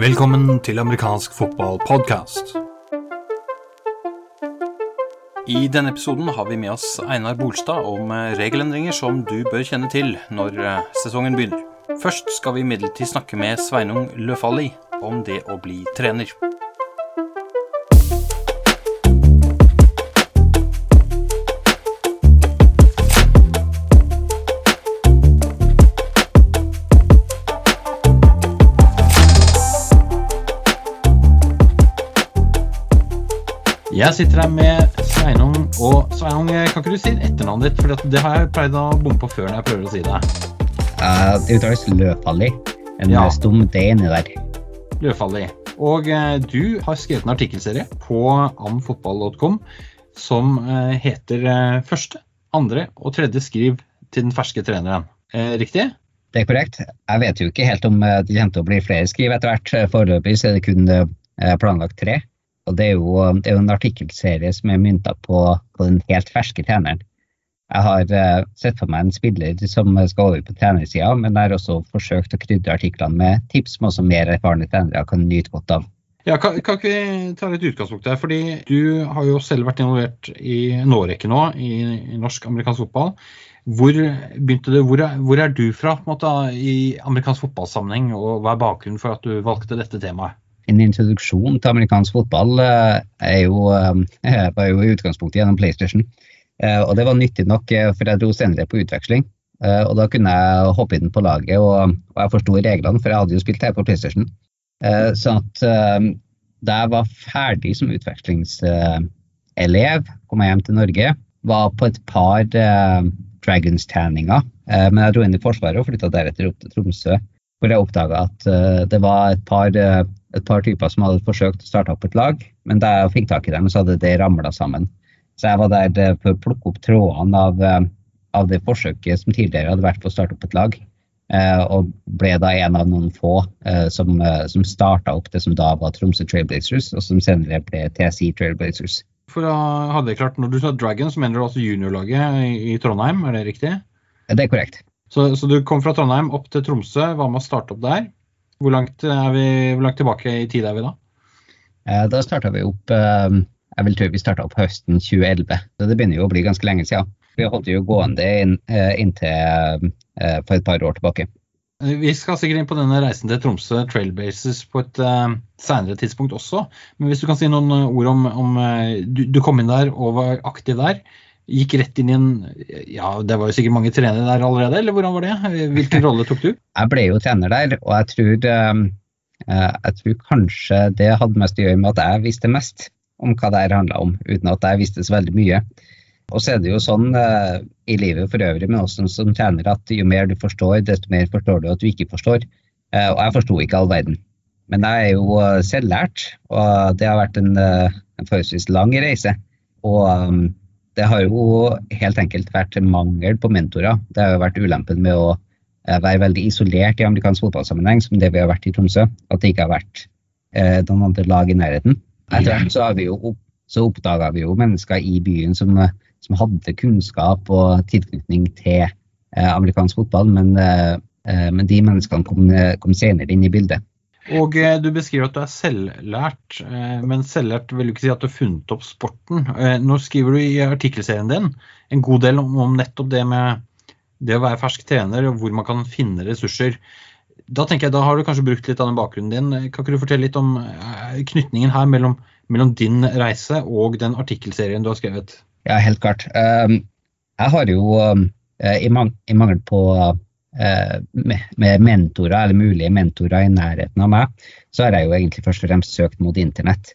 Velkommen til amerikansk fotballpodkast. I denne episoden har vi med oss Einar Bolstad om regelendringer som du bør kjenne til når eh, sesongen begynner. Først skal vi imidlertid snakke med Sveinung Løfali om det å bli trener. Jeg sitter her med Sveinung. Og Sveinung, kan ikke du si etternavnet ditt? For det har jeg pleid å bomme på før når jeg prøver å si det. Uh, det uttales Løfalli. En Ja. stum D inni der. Løfaldli. Og uh, du har skrevet en artikkelserie på amfotball.com som uh, heter uh, første, andre og tredje skriv til den ferske treneren. Riktig? Det er korrekt. Jeg vet jo ikke helt om det kommer til å bli flere skriv etter hvert. Foreløpig er det kun planlagt tre. Og det er jo, det er jo en artikkelserie som er mynta på, på den helt ferske treneren. Jeg har uh, sett for meg en spiller som skal over på trenersida, men jeg har også forsøkt å krydre artiklene med tips som også mer erfarne trenere kan nyte godt av. Ja, kan, kan ikke vi ta litt utgangspunkt der? Fordi du har jo selv vært involvert i en årrekke nå i, i norsk-amerikansk fotball. Hvor begynte det, hvor er, hvor er du fra måte, i amerikansk fotballsammenheng, og hva er bakgrunnen for at du valgte dette temaet? En introduksjon til amerikansk fotball eh, er jo, eh, var jo i utgangspunktet gjennom PlayStation. Eh, Og det var nyttig nok, eh, for jeg dro senere på utveksling. Eh, Og da kunne jeg hoppe inn på laget, og, og jeg forsto reglene, for jeg hadde jo spilt her på PlayStation. Eh, Sånn at eh, da jeg var ferdig som utvekslingselev, kom jeg hjem til Norge, var på et par eh, Dragons-treninger. Eh, Men jeg dro inn i Forsvaret og flytta deretter opp til Tromsø, hvor jeg oppdaga at eh, det var et par, eh, et par typer som hadde forsøkt å starte opp et lag, men da jeg fikk tak i dem, så hadde det ramla sammen. Så jeg var der eh, for å plukke opp trådene av, eh, av det forsøket som tidligere hadde vært på å starte opp et lag. eh, Og ble da en av noen få som, som starta opp det som da var Tromsø Trailblazers, og som senere ble TSI Trailblazers. For å ha det klart, Når du sa Dragon, så mener du altså juniorlaget i, Trondheim, er det riktig? Det er korrekt. Så, så du kom fra Trondheim opp til Tromsø, var med å starte opp der. Hvor langt, er vi, hvor langt tilbake i tid er vi da? Eh, Da starta vi opp eh, Jeg vil tro vi starta opp høsten 2011, så det begynner jo å bli ganske lenge siden. Vi holdt jo gående inn, eh, inntil eh, for et par år tilbake. Eh, Vi skal sikkert inn på denne reisen til Tromsø Trailbases på et uh, senere tidspunkt også. Men hvis du kan si noen eh, ord om, om eh, du, du kom inn der og var aktiv der. Gikk rett inn i en Ja, det var jo sikkert mange trenere der allerede, eller hvordan var det? Hvilken rolle tok du? Jeg ble jo trener der, og jeg tror, eh, eh, jeg tror kanskje det hadde mest å gjøre med at jeg visste mest om hva det her handla om, uten at jeg visste så veldig mye. Og så er det jo sånn eh, i livet for øvrig med oss som, trener at jo mer du forstår, desto mer forstår du at du ikke forstår. Og jeg forsto ikke all verden. Men jeg er jo selvlært, og det har vært en, en forholdsvis lang reise. Og um, det har jo helt enkelt vært mangel på mentorer. Det har jo vært ulempen med å eh, være veldig isolert i amerikansk fotballsammenheng, som det vi har vært i Tromsø. At det ikke har vært eh, noen andre lag i nærheten. Etter hvert så, vi jo så oppdaga vi jo mennesker i byen som, eh, som hadde kunnskap og tilknytning til eh, amerikansk fotball, men, eh, eh, men de menneskene kom, kom senere inn i bildet. Og eh, du beskriver at du er selvlært, eh, men selvlært vil jo ikke si at du har funnet opp sporten. Eh, Nå skriver du i artikkelserien din en god del om, nettopp det med det å være fersk trener, og hvor man kan finne ressurser. Da tenker jeg, da har du kanskje brukt litt av den bakgrunnen din. Kan ikke du fortelle litt om knytningen her mellom, mellom din reise og den artikkelserien du har skrevet? Ja, helt klart. Jeg har jo, i, mangel på med, med mentorer, eller mulige mentorer i nærheten av meg, så har jeg jo egentlig først og fremst søkt mot internett.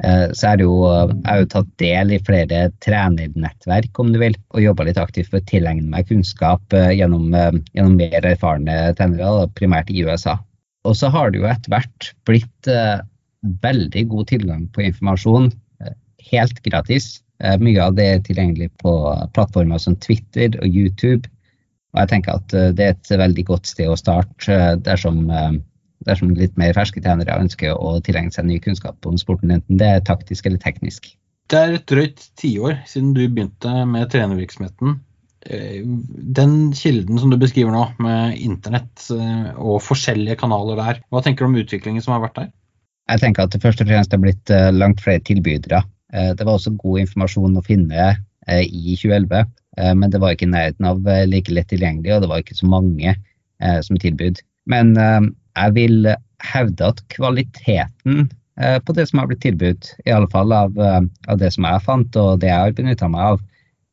Uh, så jo, jeg har jo tatt del i flere trenernettverk, om du vil, og jobba litt aktivt for å tilegne meg kunnskap uh, gjennom, gjennom mer erfarne trenere, primært i USA. Og så har det jo etter hvert blitt veldig god tilgang på informasjon, helt gratis. Mye av det er tilgjengelig på plattformer som Twitter og YouTube. Og jeg tenker at uh, det er et veldig godt sted å starte uh, dersom, uh, dersom litt mer ferske trenere ønsker å tilegne seg ny kunnskap om sporten, enten det er taktisk eller teknisk. Det er et drøyt tiår siden du begynte med trenervirksomheten. den kilden som du beskriver nå, med internett og forskjellige kanaler der, hva tenker du om utviklingen som har vært der? Jeg tenker at det først og fremst har blitt langt flere tilbydere. Det var også god informasjon å finne i 2011, men det var ikke i nærheten av like lett tilgjengelig, og det var ikke så mange som tilbud. Men jeg vil hevde at kvaliteten Eh, på det som har blitt tilbudt, i alle fall av, eh, av det som jeg fant og det jeg har benytta meg av,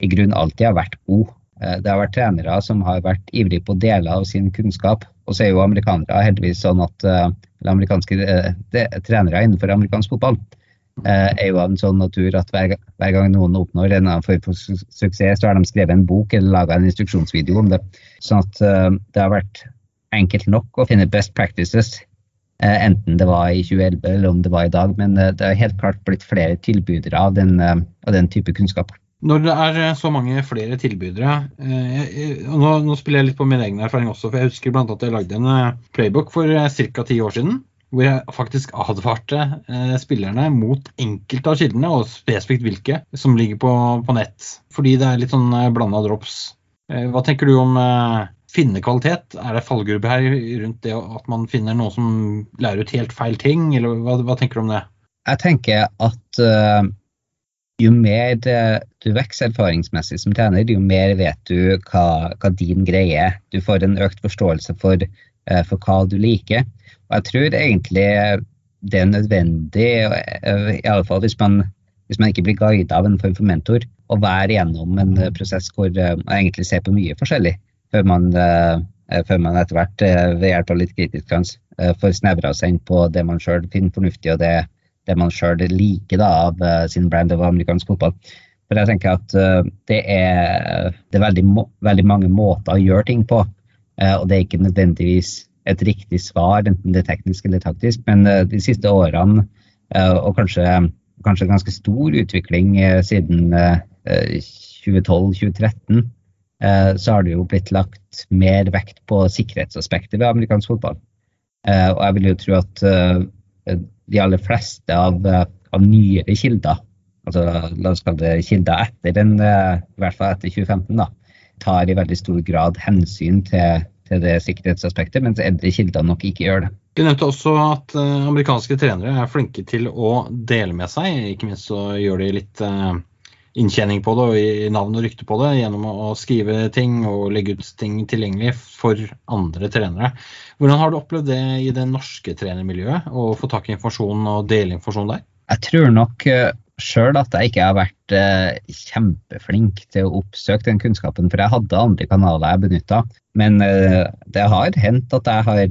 i grunnen alltid har vært god. Eh, det har vært trenere som har vært ivrige på deler av sin kunnskap. Og så er jo amerikanere heldigvis sånn at eller amerikanske trenere innenfor amerikansk fotball er jo av en sånn natur at hver, hver gang noen oppnår en form for suksess, så har de skrevet en bok eller laga en instruksjonsvideo om det. Sånn at det har vært enkelt nok å finne best practices Eh, enten det var i 2011 eller om det var i dag. Men eh, det har helt klart blitt flere tilbydere av den, eh, av den type kunnskap. Når det er så mange flere tilbydere og nå, nå, spiller jeg litt på min egen erfaring også, for jeg husker blant annet at jeg lagde en playbook for ca. ti år siden. Hvor jeg faktisk advarte spillerne mot enkelte av kildene, og spesifikt hvilke, som ligger på, på nett. Fordi det er litt sånn blanda drops. hva tenker du om finne kvalitet? Er det fallgruppe her rundt det at man finner noen som lærer ut helt feil ting, eller hva, hva tenker du om det? Jeg tenker at uh, jo mer du vokser erfaringsmessig som trener, jo mer vet du hva, hva din greie er. Du får en økt forståelse for, for, hva du liker. Og jeg tror egentlig det er nødvendig, uh, i alle fall hvis man, hvis man ikke blir guidet av en form for mentor, å være gjennom en prosess hvor man egentlig ser på mye forskjellig før man, eh, før man etter hvert eh, ved hjelp av litt kritisk sans eh, får snevra seg inn på det man sjøl finner fornuftig, og det, det man sjøl liker da, av sin brand av amerikansk fotball. For jeg tenker at det er, det er veldig, veldig, mange måter å gjøre ting på. Og det er ikke nødvendigvis et riktig svar, enten det er teknisk eller taktisk. Men de siste årene, og kanskje, kanskje ganske stor utvikling siden 2012-2013, Eh, så har det jo blitt lagt mer vekt på sikkerhetsaspektet ved amerikansk fotball. Eh, og jeg vil jo tro at eh, de aller fleste av, av nyere kilder, altså la oss kalle det kilder etter den, i hvert fall etter 2015, da, tar i veldig stor grad hensyn til, til det sikkerhetsaspektet, mens eldre kilder nok ikke gjør det. Du nevnte også at amerikanske trenere er flinke til å dele med seg, ikke minst så gjør de litt inntjening på det og i navn og rykte på det gjennom å skrive ting og legge ut ting tilgjengelig for andre trenere. Hvordan har du opplevd det i det norske trenermiljøet, å få tak i informasjon og dele informasjon der? Jeg tror nok eh, sjøl at jeg ikke har vært eh, kjempeflink til å oppsøke den kunnskapen, for jeg hadde andre kanaler jeg benytta. Men eh, det har hendt at jeg har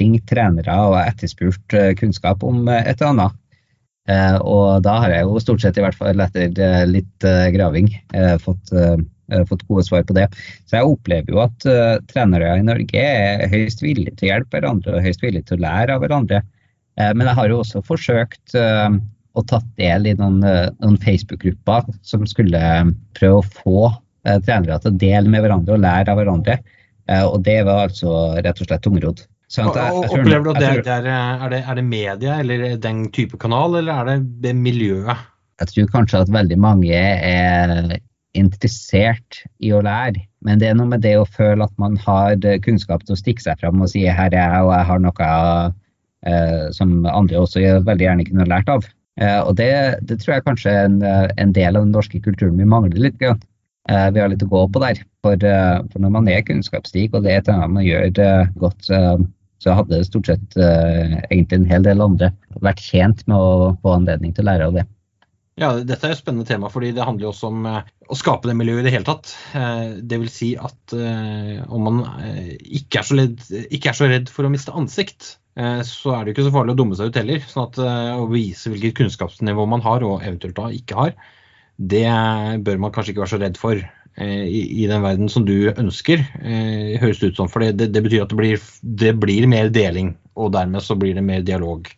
ringt trenere og etterspurt kunnskap om et eller annet. Eh, og da har jeg jo stort sett, i hvert fall etter eh, litt eh, graving, fått, fått, gode svar på det. Så jeg opplever jo at trenere i Norge er høyst villige til å hjelpe hverandre og høyst villige til å lære av hverandre. men jeg har jo også forsøkt å tatt del i noen, noen Facebook-grupper som skulle prøve å få trenere til å dele med hverandre og lære av hverandre. og det var altså rett og slett tungrodd. Opplever du at det, det er, er, det, er, det, media eller den type kanal, eller er det, det miljøet? Jeg tror kanskje at veldig mange er interessert i å lære. Men det er noe med det å føle at man har kunnskap til å stikke seg fram og si her er jeg, og jeg har noe eh, som andre også veldig gjerne kunne lært av. Eh, og det, det, tror jeg kanskje er en, en, del av den norske kulturen vi mangler litt. Eh, vi har litt å gå på der. For, eh, for når man er kunnskapsrik, og det er annet man gjør godt eh, så hadde det stort sett egentlig en hel del andre vært tjent med å få anledning til å lære av det. Ja, Dette er et spennende tema, fordi det handler jo også om å skape det miljøet i det hele tatt. Det vil si at om man ikke er, ledd, ikke, er så redd for å miste ansikt, så er det ikke så farlig å dumme seg ut heller. sånn at Å vise hvilket kunnskapsnivå man har, og eventuelt da ikke har, det bør man kanskje ikke være så redd for. Eh, i, i, den verden som du ønsker, eh, høres det ut som. For det, det, betyr at det blir, det blir, mer deling, og dermed så blir det mer dialog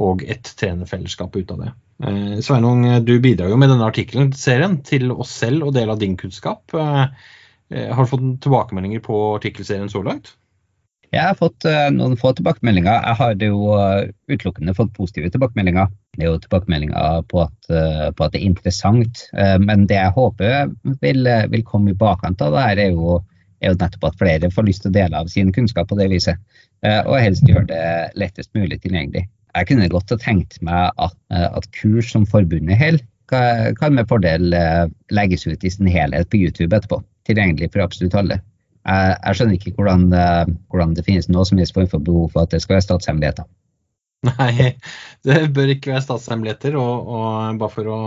og et trenerfellesskap ut av det. Eh, Sveinung, du bidrar jo med denne artikkelen serien til oss selv og del av din kunnskap. Eh, har du fått tilbakemeldinger på artikkelserien så langt? Jeg har fått uh, noen få tilbakemeldinger. Jeg har jo uh, utelukkende fått positive tilbakemeldinger. Det er jo tilbakemeldinger på at, uh, på at det er interessant. men det jeg håper vil, vil komme i bakkant av det her, er jo, er jo, nettopp at flere får lyst til å dele av sin kunnskap på det viset. og helst gjøre det lettest mulig tilgjengelig. Jeg kunne godt ha tenkt meg at, at kurs som forbundet holder, kan med fordel legges ut i sin helhet på YouTube etterpå. Tilgjengelig for absolutt alle. Jeg, jeg skjønner ikke hvordan, eh, hvordan, det finnes noe som helst form for behov for at det skal være statshemmeligheter. Nei, det bør ikke være statshemmeligheter. Og, og, bare for å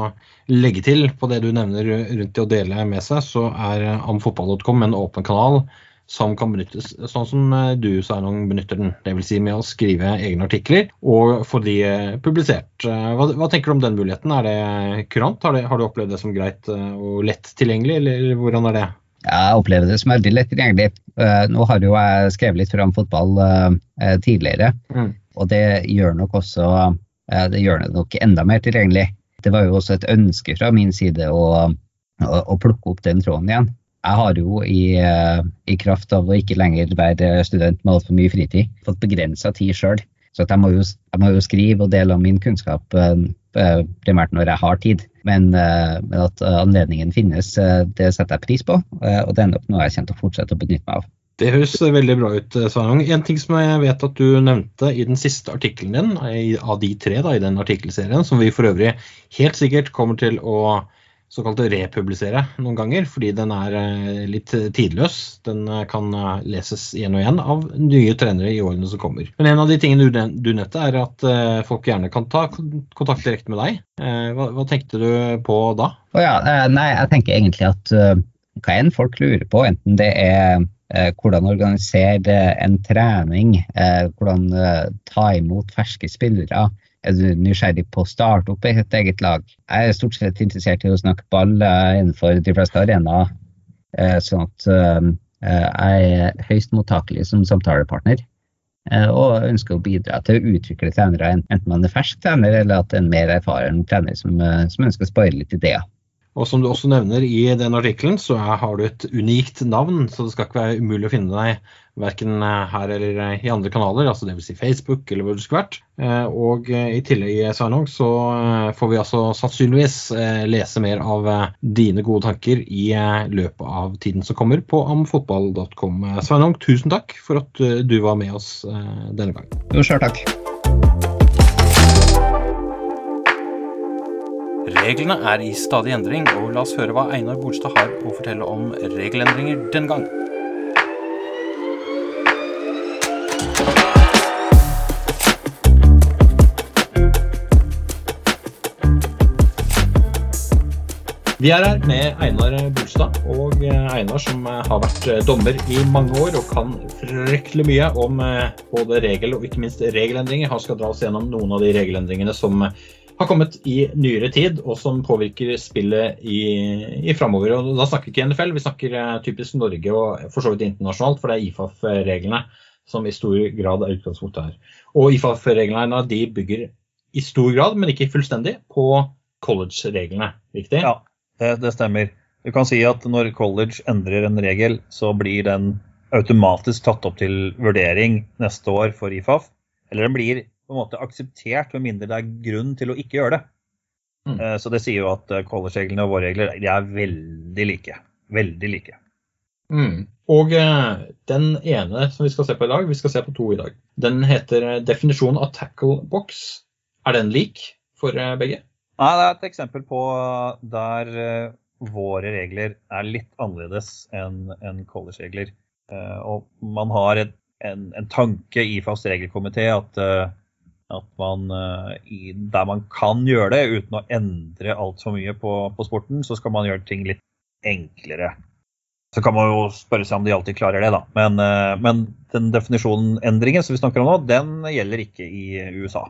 legge til på det du nevner rundt det å dele med seg, så er amfotball.com en åpen kanal som kan benyttes sånn som eh, du Sveinung benytter den. Dvs. Si med å skrive egne artikler og få de eh, publisert. Hva, hva, tenker du om den muligheten? Er det kurant? Har, det, har du opplevd det som greit og lett tilgjengelig, eller hvordan er det? Jeg opplever det som veldig lett tilgjengelig. Uh, nå har jo jeg skrevet litt om fotball uh, tidligere, mm. og det gjør nok også det gjør det nok enda mer tilgjengelig. Det var jo også et ønske fra min side å, å, å plukke opp den tråden igjen. Jeg har jo i, i kraft av å ikke lenger være student med altfor mye fritid, fått begrensa tid sjøl. Så jeg må, jo, jeg, må jo, skrive og dele av min kunnskap primært når jeg har tid. Men, eh, men, at eh, anledningen finnes, eh, det setter jeg pris på. Og det er nok noe jeg kommer til å fortsette å benytte meg av. Det høres veldig bra ut, Sveinung. En ting som jeg vet at du nevnte i den siste artikkelen din, av de tre da, i den artikkelserien, som vi for øvrig helt sikkert kommer til å såkalt republisere noen ganger, fordi den er eh, litt tidløs. Den eh, kan eh, leses igjen og igjen av nye trenere i årene som kommer. Men en av de tingene du nevnte, er at folk gjerne kan ta kontakt direkte med deg. Hva, hva tenkte du på da? Oh ja, nei, jeg tenker egentlig at hva enn folk lurer på, enten det er hvordan organisere en trening, hvordan ta imot ferske spillere, er du nysgjerrig på å starte opp et eget lag? Jeg er stort sett interessert i å snakke ball eh, innenfor de fleste arenaer. Eh, sånn at eh, jeg er høyst mottakelig som samtalepartner. Og ønsker å bidra til å utvikle trenere, enten man er fersk trener eller at en mer erfaren trener som, som ønsker å spare litt ideer. Og som du også nevner i den artikkelen, så har du et unikt navn, så det skal ikke være umulig å finne deg verken eh, her eller eh, i andre kanaler, altså dvs. Si Facebook eller hvor det skulle vært. Eh, og i tillegg, Sveinung, så får vi altså sannsynligvis lese mer av dine gode tanker i løpet av tiden som kommer på amfotball.com. Sveinung, tusen takk for at du var med oss denne gangen. Jo, sjøl takk. Reglene er i stadig endring, og la oss høre hva Einar Bolstad har å fortelle om regelendringer den gang. Vi er her med Einar Bolstad, og eh, Einar som eh, har vært eh, dommer i mange år og kan fryktelig mye om både regel og ikke minst regelendringer. Han skal dra oss gjennom noen av de regelendringene som har kommet i nyere tid, og som påvirker spillet i, i framover. Og da snakker vi ikke NFL, vi snakker typisk Norge og for så vidt internasjonalt, for det er IFAF-reglene som i stor grad er utgangspunktet her. Og IFAF-reglene de bygger i stor grad, men ikke fullstendig, på college-reglene. Riktig? Ja, det, det, stemmer. Du kan si at når college endrer en regel, så blir den automatisk tatt opp til vurdering neste år for IFAF. Eller den blir på en måte akseptert, med mindre det er grunn til å ikke gjøre det. Mm. Eh, så det sier jo at eh, college-reglene og våre regler de er veldig like. Veldig like. Mm. Og eh, den ene som vi skal se på i dag, vi skal se på to i dag, den heter definisjonen av tackle box. Er den lik for begge? Nei, Det er et eksempel på der uh, våre regler er litt annerledes enn en college-regler. Uh, og man har et, en, en, tanke i fast regelkomité at, uh, at man i, der man kan gjøre det uten å endre altfor mye på, på, sporten, så skal man gjøre ting litt enklere. Så kan man jo spørre seg om de alltid klarer det, da. Men, men den definisjonen-endringen som vi snakker om nå, den gjelder ikke i USA.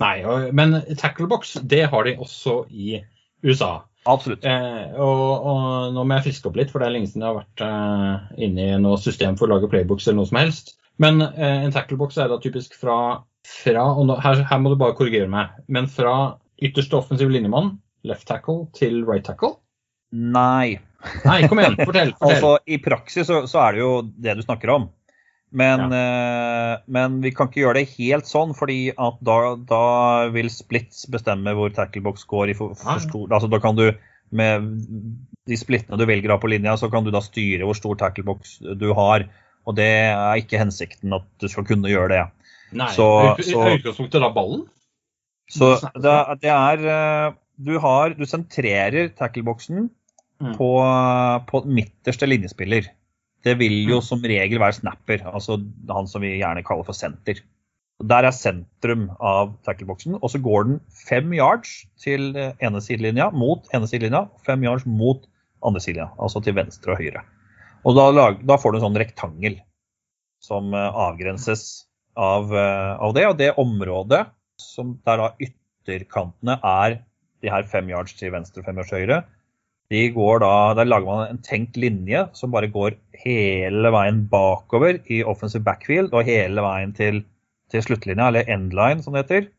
Nei, men tacklebox det har de også i USA. Absolutt. Eh, og, og, nå må jeg friske opp litt, for det er lenge siden jeg har vært eh, inne i noe system for å lage playbooks eller noe som helst. Men eh, en tacklebox er da typisk fra, fra og nå, her, her, må du bare korrigere meg, men fra ytterste offensiv linjemann, left tackle, til right tackle? Nei. Nei, kom igjen, fortell. fortell. altså, I praksis så, så, er det jo det du snakker om. Men, eh, men vi kan ikke gjøre det helt sånn, fordi at da, da vil splits bestemme hvor tacklebox går. i for, Ah. for stor, altså Da kan du med de splittene du velger av på linja, så kan du da styre hvor stor tacklebox du har. Og det er ikke hensikten at du skal kunne gjøre det. Nei, Så- så- utgangspunktet da ballen? Så det, er- det er eh, Du har Du sentrerer tackleboksen Mm. på, på midterste linjespiller. Det vil jo Mm. som regel være snapper, altså han som vi gjerne kaller for senter. Der er sentrum av tackleboksen, og så går den fem yards til eh, ene sidelinja, mot ene sidelinja, fem yards mot andre sidelinja, altså til venstre og høyre. Og da, lag, da får du en sånn rektangel som eh, avgrenses av, eh, av det. Og det området som der da ytterkantene er de her fem yards til venstre og fem yards til høyre, de går da, Der lager man en tenkt linje som bare går hele veien bakover i offensive backfield og hele veien til, til sluttlinja, eller endline som det heter.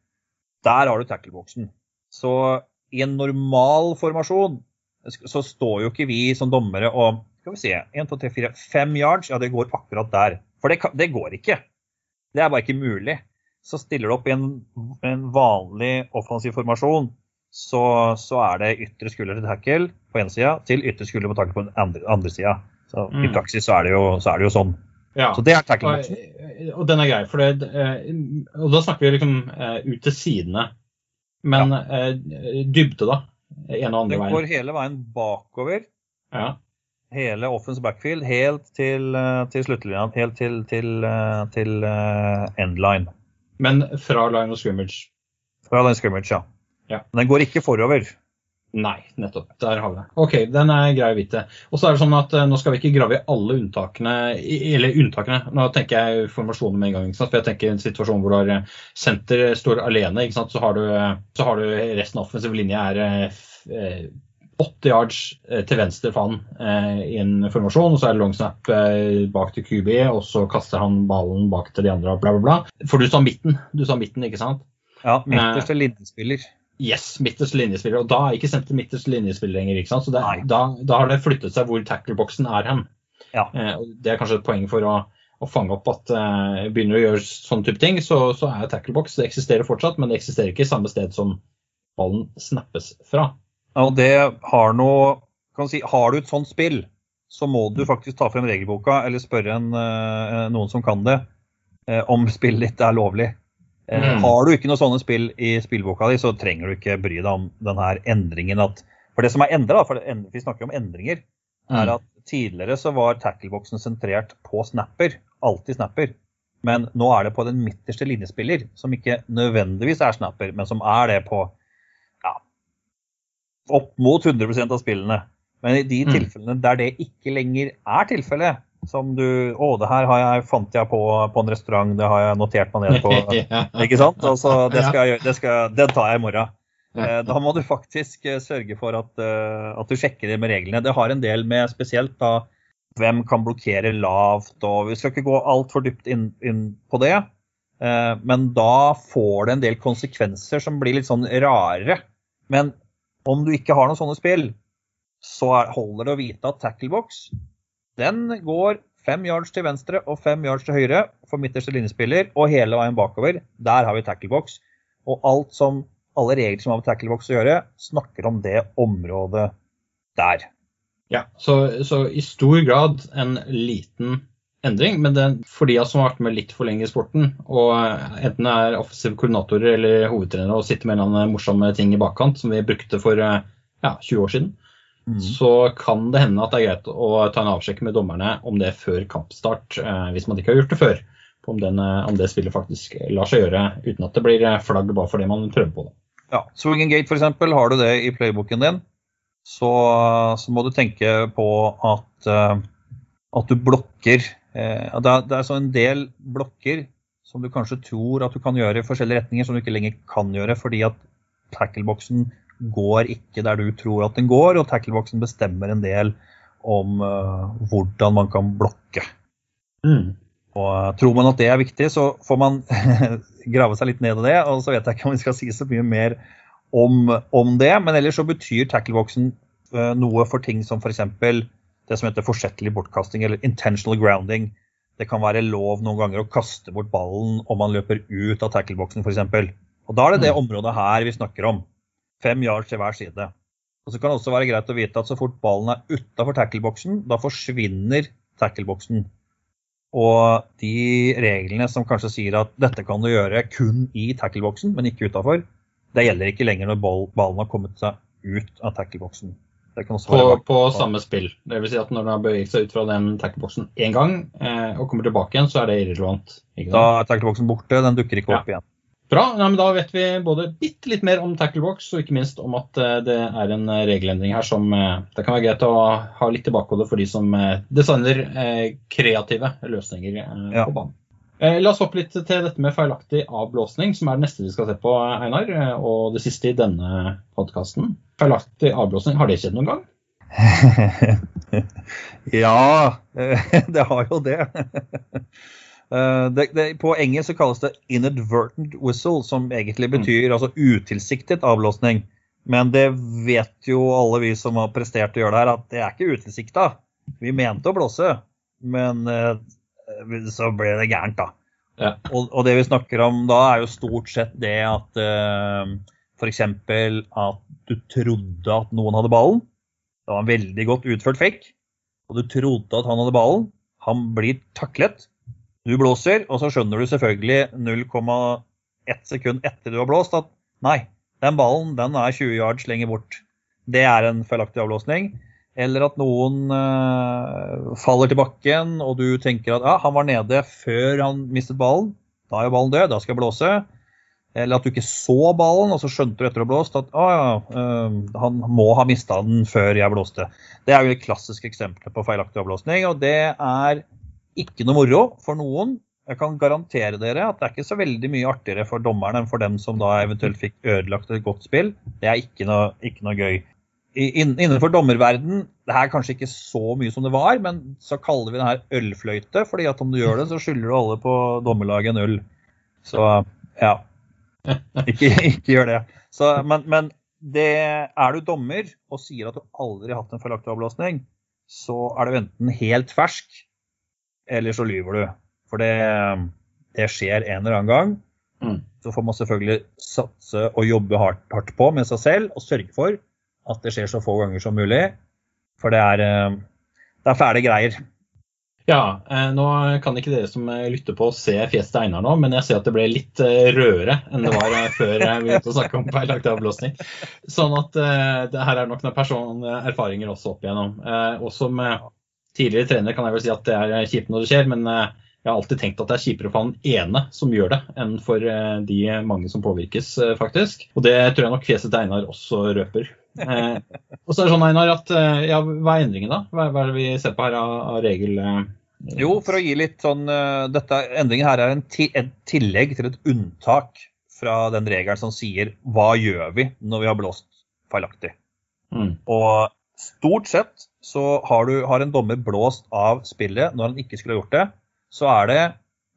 Der har du tackleboksen. Så i en normal formasjon så står jo ikke vi som dommere og skal vi se, 1, 2, 3, 4, 5 yards, ja det går akkurat der. For det, det går ikke. Det er bare ikke mulig. Så stiller du opp i en, en vanlig offensiv formasjon, så, så er det ytre skulder til tackle på én sida til ytre skulder på tackle på den andre, andre sida. Så I Mm. praksis så er, det jo, så er det jo sånn. Ja. Så det er Og, tackleboksen. og den er grei, for det, eh, og da snakker vi liksom eh, ut til sidene. Men ja. dybde, da? En og andre veien. Det går hele veien bakover. Ja. Hele offense backfield helt til, eh, til sluttlinja. Helt til, til, eh, til eh, endline. Men fra line of scrimmage? Fra den scrimmage, ja. Ja. Men den går ikke forover. Nei, nettopp. Der har vi det. OK, den er grei å vite. Og så er det sånn at eh, Nå skal vi ikke grave i alle unntakene, eller unntakene. Nå tenker jeg formasjonen med en gang. ikke sant? For jeg tenker en situasjon hvor du har eh, senter står alene, ikke sant? Så, har du, eh, så har du resten av offensiv linje er eh, eh, 80 yards til venstre for han eh, i en formasjon, og så er det long snap eh, bak til QB, og så kaster han ballen bak til de andre, bla, bla, bla. For du sa midten, du sa midten, ikke sant? Ja, Midterste linjespiller. Yes, midterste linjespiller. Og da er ikke senter midterste linjespiller lenger. ikke sant? Så det, da, da har det flyttet seg hvor tackleboksen er hen. Ja. Eh, det er kanskje et poeng for å, å fange opp at eh, begynner å gjøre sånne type ting, så, så er tacklebox det eksisterer fortsatt, men det eksisterer ikke i samme sted som ballen snappes fra. Ja, og det har noe kan si, Har du et sånt spill, så må du faktisk ta frem regelboka eller spørre en, eh, noen som kan det, eh, om spillet ditt er lovlig. Eh, Mm. Har du ikke noen sånne spill i spillboka di, så trenger du ikke bry deg om denne endringen. At, for det som er endra, for vi snakker om endringer, er Mm. at tidligere så var tackleboksen sentrert på snapper. Alltid snapper. Men nå er det på den midterste linjespiller, som ikke nødvendigvis er snapper, men som er det på ja, opp mot 100% av spillene. Men i de Mm. tilfellene der det ikke lenger er tilfellet, som du Å, det her har jeg, fant jeg på på en restaurant, det har jeg notert meg ned på. Ikke sant? Altså, det skal jeg gjøre, det skal, den tar jeg i morgen. Eh, Da må du faktisk eh, sørge for at, eh, at du sjekker det med reglene. Det har en del med spesielt da hvem kan blokkere lavt, og vi skal ikke gå altfor dypt inn, inn på det. Men da får det en del konsekvenser som blir litt sånn rare. Men om du ikke har noen sånne spill, så er- holder det å vite at tacklebox den går fem yards til venstre og fem yards til høyre for midterste linjespiller, og hele veien bakover. Der har vi tacklebox. Og alt som, alle regler som har med tacklebox å gjøre, snakker om det området der. Ja, så, så i stor grad en liten endring, men det, for de som har vært med litt for lenge i sporten, og enten er offensive koordinatorer eller hovedtrenere og sitter med en eller annen morsomme ting i bakkant, som vi brukte for eh, ja, 20 år siden, så kan det hende at det er greit å ta en avsjekk med dommerne om det før kampstart, eh, hvis man ikke har gjort det før. På om, den, eh, om det spillet faktisk lar seg gjøre uten at det blir eh, flagg bare fordi man prøver på det. Ja, Swinging gate f.eks. Har du det i playbooken din, så, så må du tenke på at, at du blokker Det er, det er så en del blokker som du kanskje tror at du kan gjøre i forskjellige retninger, som du ikke lenger kan gjøre fordi at tackleboksen går ikke der du tror at den går, og tackleboksen bestemmer en del om uh, hvordan man kan blokke. Og eh, Tror man at det er viktig, så får man grave seg litt ned i det. Og så vet jeg ikke om vi skal si så mye mer om, om det. Men ellers så betyr tackleboksen uh, noe for ting som f.eks. det som heter forsettlig bortkasting eller intentional grounding. det kan være lov noen ganger å kaste bort ballen om man løper ut av tackleboksen f.eks. Og da er det det området her vi snakker om. Fem yards til hver side. Og så kan det også være greit å vite at så fort ballen er utafor tackleboksen, da forsvinner tackleboksen. Og de reglene som kanskje sier at dette kan du gjøre kun i tackleboksen, men ikke utafor, det gjelder ikke lenger når ballen har kommet seg ut av tackleboksen. På, på, samme spill. Det vil si at når den har beveget seg ut fra den tackleboksen én gang eh, og kommer tilbake igjen, så er det irrelevant. Da er tackleboksen borte, den dukker ikke opp ja. igjen. Bra. Ja, men da vet vi både bitte litt mer om tacklebox, og ikke minst om at eh, det er en eh, regelendring her som eh, det kan være greit å ha litt tilbakeholdet for de som designer kreative løsninger ja. på banen. La oss hoppe litt til dette med feilaktig avblåsning, som er det neste vi skal se på, Einar. Og det siste i denne podkasten. Feilaktig avblåsning, har det skjedd noen gang? ja, det har jo det. Eh, det, det, på engelsk så kalles det 'inadvertent whistle', som egentlig mm. betyr mm. altså utilsiktet avblåsning. Men det vet jo alle vi som har prestert å gjøre det her, at det er ikke utilsikta. Vi mente å blåse, men uh, så ble det gærent, da. Ja. Og, og, det vi snakker om da, er jo stort sett det at uh, f.eks. at du trodde at noen hadde ballen. Det var en veldig godt utført fake. Og du trodde at han hadde ballen. Han blir taklet. Du blåser, og så skjønner du selvfølgelig 0,1 sekund etter du har blåst at nei, den ballen den er 20 yards lenger bort. Det er en feilaktig avblåsning. Eller at noen øh, faller til bakken, og du tenker at ja, han var nede før han mistet ballen. Da er jo ballen død, da skal jeg blåse. Eller at du ikke så ballen, og så skjønte du etter å ha blåst at ja, øh, han må ha mista den før jeg blåste. Det er jo et klassisk eksempel på feilaktig avblåsning, og det er ikke noe moro for noen. Jeg kan garantere dere at det er ikke så veldig mye artigere for dommeren enn for dem som da eventuelt fikk ødelagt et godt spill. Det er ikke noe, ikke noe gøy. Innenfor dommerverden, det er kanskje ikke så mye som det var, men så kaller vi det her ølfløyte, fordi at om du gjør det, så skylder du alle på dommerlaget en øl. Så ja. Ikke, ikke gjør det. Så, men, men det, er du dommer og sier at du aldri har hatt en feilaktig avblåsning, så er du enten helt fersk eller så lyver du. For det, det skjer en eller annen gang. Mm. Så får man selvfølgelig satse og jobbe hardt, hardt, på med seg selv og sørge for at det skjer så få ganger som mulig. For det er, eh, det er fæle greier. Ja, eh, nå kan ikke dere som lytter på se fjeset til Einar nå, men jeg ser at det ble litt eh, rødere enn det var før vi begynte å snakke om feilaktig avblåsning. Sånn at det her er nok noen personlige erfaringer også opp igjennom. Og som tidligere trener kan jeg vel si at det er kjipt når det skjer, men eh, jeg har alltid tenkt at det er kjipere for han ene som gjør det, enn for eh, de mange som påvirkes, eh, faktisk. Og det tror jeg nok fjeset til Einar også røper. Eh, og så er det sånn, Einar, at ja, hva er endringen da? Hva, hva er det vi ser på her av, av regel? Jo, for å gi litt sånn dette, Endringen her er en, ti, en tillegg til et unntak fra den regelen som sier hva gjør vi når vi har blåst feilaktig. Mm. Og stort sett så har, du, har, en dommer blåst av spillet når han ikke skulle ha gjort det. Så er det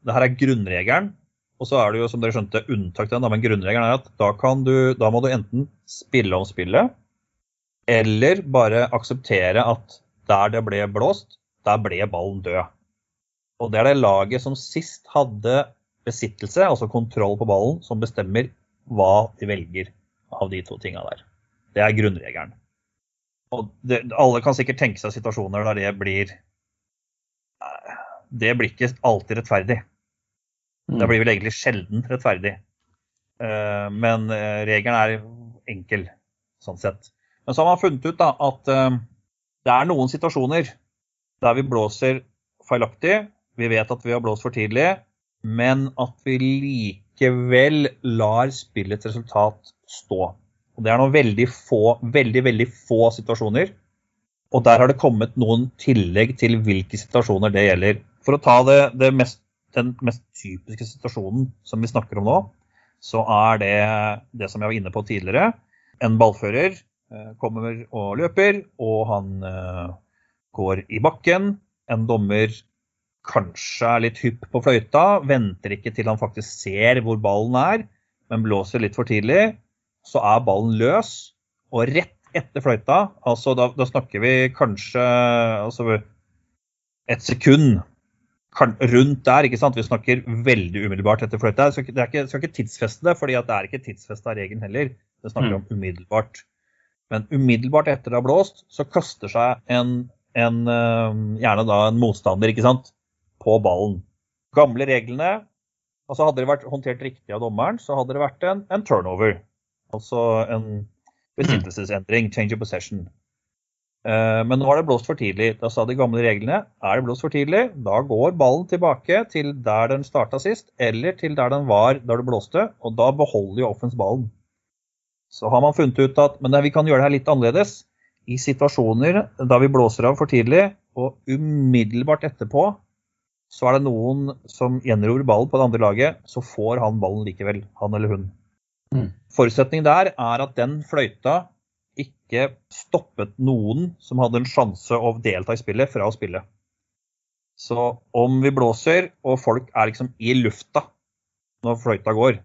det her er grunnregelen. Og så er det jo, som dere skjønte, unntak til den. Men grunnregelen er at da, du, da må du enten spille om spillet, eller bare akseptere at der det ble blåst, der ble ballen død. Og det er det laget som sist hadde besittelse, altså kontroll på ballen, som bestemmer hva de velger av de to tinga der. Det er grunnregelen. Og det, alle kan sikkert tenke seg situasjoner der det blir Det blir ikke alltid rettferdig. Det mm. blir vel egentlig sjelden rettferdig. Uh, men uh, regelen er enkel, sånn sett. Men så har man funnet ut da, at uh, det er noen situasjoner der vi blåser feilaktig. Vi vet at vi har blåst for tidlig, men at vi likevel lar spillets resultat stå. Og Det er noen veldig få, veldig, veldig få situasjoner. Og der har det kommet noen tillegg til hvilke situasjoner det gjelder. For å ta det, det mest, den mest typiske situasjonen som vi snakker om nå, så er det det som jeg var inne på tidligere. En ballfører eh, kommer og løper, og han eh, går i bakken. En dommer kanskje er litt hypp på fløyta, venter ikke til han faktisk ser hvor ballen er, men blåser litt for tidlig så er ballen løs. Og rett etter fløyta, altså da, da snakker vi kanskje altså et sekund, rundt der. ikke sant? Vi snakker veldig umiddelbart etter fløyta. Jeg skal, ikke, ikke, skal ikke tidsfeste det, for det er ikke tidsfesta regelen heller. Det snakker mm. om umiddelbart. Men umiddelbart etter det har blåst, så kaster seg en, en gjerne da en motstander ikke sant, på ballen. Gamle reglene altså Hadde det vært håndtert riktig av dommeren, så hadde det vært en, en turnover. Altså en besittelsesendring, change of possession. Eh, men nå har det blåst for tidlig. Da sa de gamle reglene er det blåst for tidlig, da går ballen tilbake til der den starta sist, eller til der den var da det blåste, og da beholder jo offens ballen. Så har man funnet ut at men vi kan gjøre det her litt annerledes. I situasjoner da vi blåser av for tidlig, og umiddelbart etterpå så er det noen som gjenror ballen på det andre laget, så får han ballen likevel, han eller hun. Mm. Forutsetningen der er at den fløyta ikke stoppet noen som hadde en sjanse å delta i spillet, fra å spille. Så om vi blåser, og folk er liksom i lufta når fløyta går,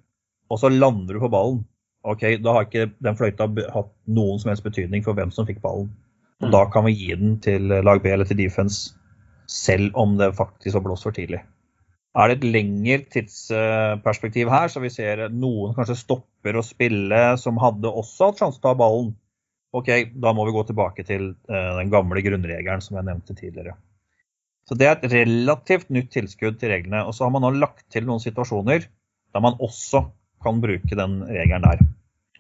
og så lander du på ballen, ok, da har ikke den fløyta hatt noen som helst betydning for hvem som fikk ballen. Og mm. Da kan vi gi den til lag B eller til defense, selv om det faktisk var blåst for tidlig. Er det et lengre tidsperspektiv her, så vi ser noen kanskje stopper å spille som hadde også hatt sjanse til å ta ballen, OK, da må vi gå tilbake til uh, den gamle grunnregelen som jeg nevnte tidligere. Så Det er et relativt nytt tilskudd til reglene. Og så har man nå lagt til noen situasjoner der man også kan bruke den regelen der.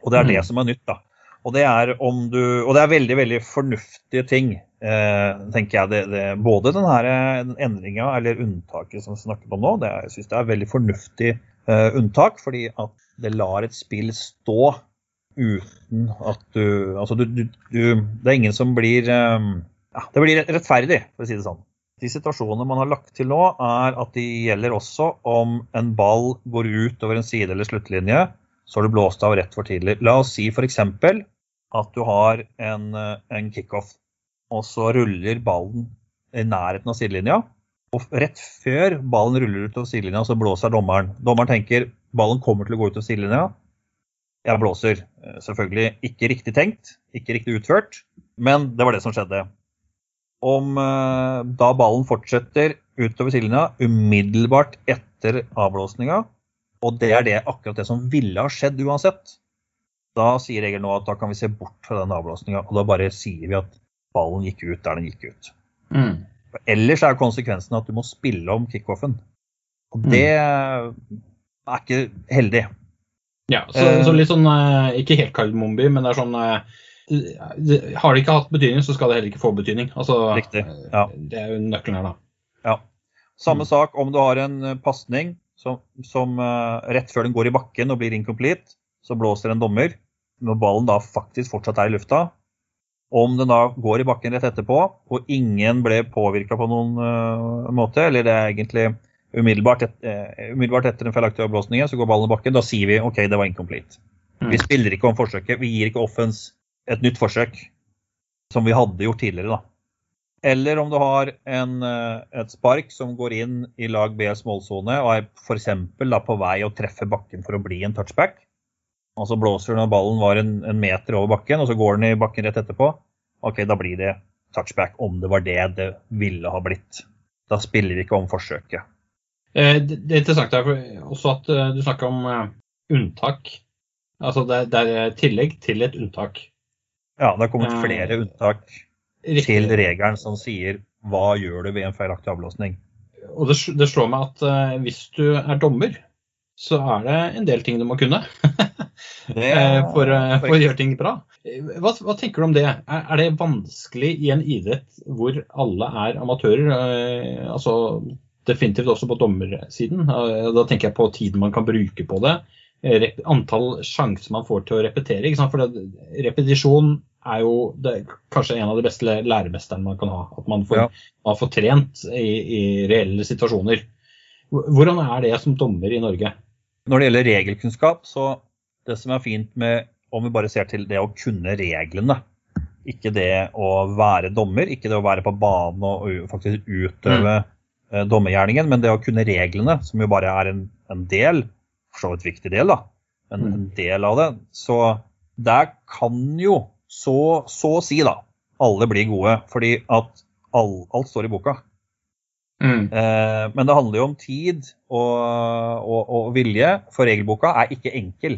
Og det er det mm. som er nytt. da. Og det er, du, og det er veldig veldig fornuftige ting, eh, tenker jeg. Det, det, både denne endringa, eller unntaket som vi snakker om nå, det jeg synes det er veldig fornuftig eh, unntak. Fordi at det lar et spill stå uten at du Altså, du, du, du Det er ingen som blir eh, ja, Det blir rettferdig, for å si det sånn. De situasjonene man har lagt til nå, er at de gjelder også om en ball går ut over en side eller sluttlinje, så har du blåst av rett for tidlig. La oss si f.eks. at du har en, en kickoff, og så ruller ballen i nærheten av sidelinja. Og rett før ballen ruller ut av sidelinja, så blåser dommeren. Dommeren tenker ballen kommer til å gå ut av sidelinja, jeg blåser. Eh, selvfølgelig ikke riktig tenkt, ikke riktig utført, men det var det som skjedde. Om eh, da ballen fortsetter utover sidelinja umiddelbart etter avblåsninga, og det er det, akkurat det som ville ha skjedd uansett, da sier regelen nå at da kan vi se bort fra den avblåsninga, og da bare sier vi at ballen gikk ut der den gikk ut. Mm. Ellers er konsekvensen at du må spille om kickoffen. Og det mm. er ikke heldig. Ja, så, uh, så litt sånn uh, Ikke helt kardemombi, men det er sånn uh, Har det ikke hatt betydning, så skal det heller ikke få betydning. Altså, Riktig. Ja. Det er jo nøkkelen her, da. Ja. Samme mm. sak om du har en pasning som, som rett før den går i bakken og blir incomplete, så blåser en dommer. Når ballen da faktisk fortsatt er i lufta. Om den da går i bakken rett etterpå, og ingen ble påvirka på noen måte, eller det er egentlig umiddelbart, et, uh, umiddelbart etter den feilaktige avblåsningen så går ballen i bakken. Da sier vi OK, det var incomplete. Mm. Vi spiller ikke om forsøket. Vi gir ikke offens et nytt forsøk, som vi hadde gjort tidligere. da. Eller om du har en, uh, et spark som går inn i lag Bs målsone og er f.eks. på vei å treffe bakken for å bli en touchback. Og så blåser du når ballen var en, en, meter over bakken, og så går den i bakken rett etterpå. OK, da blir det touchback, om det var det det ville ha blitt. Da spiller vi ikke om forsøket. Eh, det er interessant er også at eh, du snakker om eh, unntak. Altså det, er tillegg til et unntak. Ja, det har kommet flere unntak til regelen som sier hva gjør du ved en feilaktig avblåsning. Og det, det, slår meg at hvis du er dommer, så er det en del ting du må kunne. for, for, å gjøre ting bra. Hva, hva, tenker du om det? Er, er, det vanskelig i en idrett hvor alle er amatører? Altså definitivt også på dommersiden. Da tenker jeg på tiden man kan bruke på det. Antall sjanser man får til å repetere. For repetisjon er jo det, kanskje en av de beste læremesterne man kan ha. At man får, ja. man får trent i, i, reelle situasjoner. Hvordan er det som dommer i Norge? Når det gjelder regelkunnskap, så det som er fint med om vi bare ser til det å kunne reglene, ikke det å være dommer, ikke det å være på banen og faktisk utøve mm Eh, dommergjerningen, men det å kunne reglene, som jo bare er en, en del, for så vidt viktig del, da, men en mm. del av det, så der kan jo så, så å si da, alle bli gode. Fordi at all, alt står i boka. Mm. Eh, men det handler jo om tid og, og, og vilje, for regelboka er ikke enkel.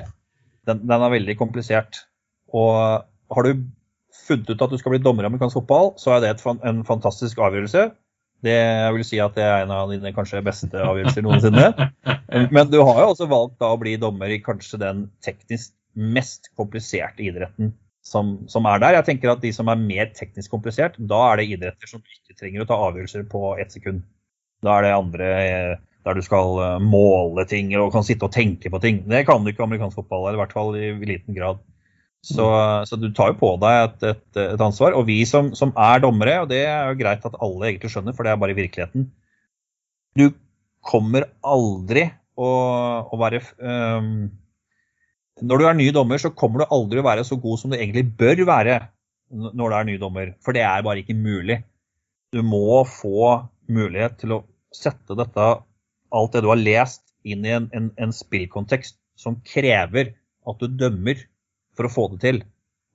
Den, den, er veldig komplisert. Og har du funnet ut at du skal bli dommer i amerikansk fotball, så er det et, en fantastisk avgjørelse. Det jeg vil si at det er en av dine kanskje beste avgjørelser noensinne. Men du har jo også valgt da å bli dommer i kanskje den teknisk mest kompliserte idretten som, som, er der. Jeg tenker at De som er mer teknisk komplisert, da er det idretter som ikke trenger å ta avgjørelser på ett sekund. Da er det andre eh, der du skal eh, måle ting og kan sitte og tenke på ting. Det kan du ikke i amerikansk fotball, eller i hvert fall i liten grad. Så, så, du tar jo på deg et, et, et ansvar. Og vi som, som, er dommere, og det er jo greit at alle egentlig skjønner, for det er bare virkeligheten Du kommer aldri å, å være um, Når du er ny dommer, så kommer du aldri å være så god som du egentlig bør være når du er ny dommer. For det er bare ikke mulig. Du må få mulighet til å sette dette, alt det du har lest, inn i en, en, en spillkontekst som krever at du dømmer for å få det til.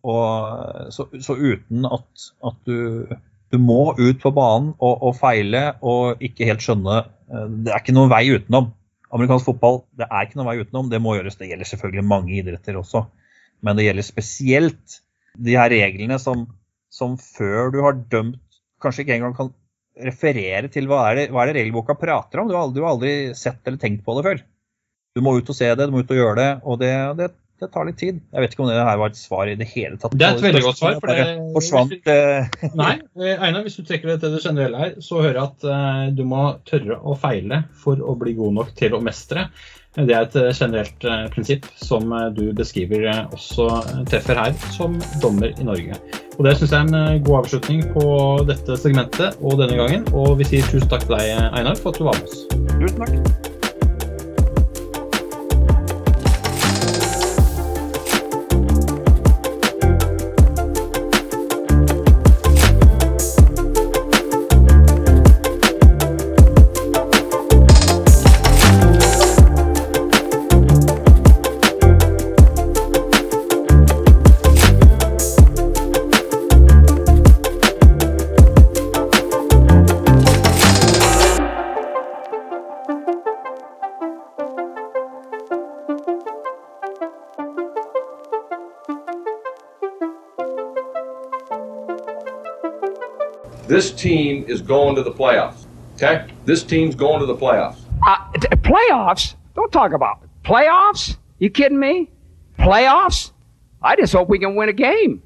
Og, så, så, uten at, at du, du, må ut på banen og, og, feile og ikke helt skjønne eh, Det er ikke noen vei utenom. Amerikansk fotball det er ikke noen vei utenom. Det må gjøres. Det gjelder selvfølgelig mange idretter også. Men det gjelder spesielt de her reglene som, som før du har dømt, kanskje ikke engang kan referere til hva er det, hva er det regelboka prater om. Du har, aldri, du har aldri sett eller tenkt på det før. Du må ut og se det, du må ut og gjøre det. Og det, det det tar litt tid. Jeg vet ikke om det her var et svar i det hele tatt. Det er et veldig godt svar. for det forsvant. Eh. Nei, eh, Einar, hvis du trekker det til det generelle her, så hører jeg at uh, du må tørre å feile for å bli god nok til å mestre. Det er et generelt uh, prinsipp som uh, du beskriver også treffer her som dommer i Norge. Og Det syns jeg er en god avslutning på dette segmentet og denne gangen. Og vi sier tusen takk til deg, Einar, for at du var med oss. Tusen takk. This team is going to the playoffs. Okay? This team's going to the playoffs. Uh, playoffs? Don't talk about playoffs. You kidding me? Playoffs? I just hope we can win a game.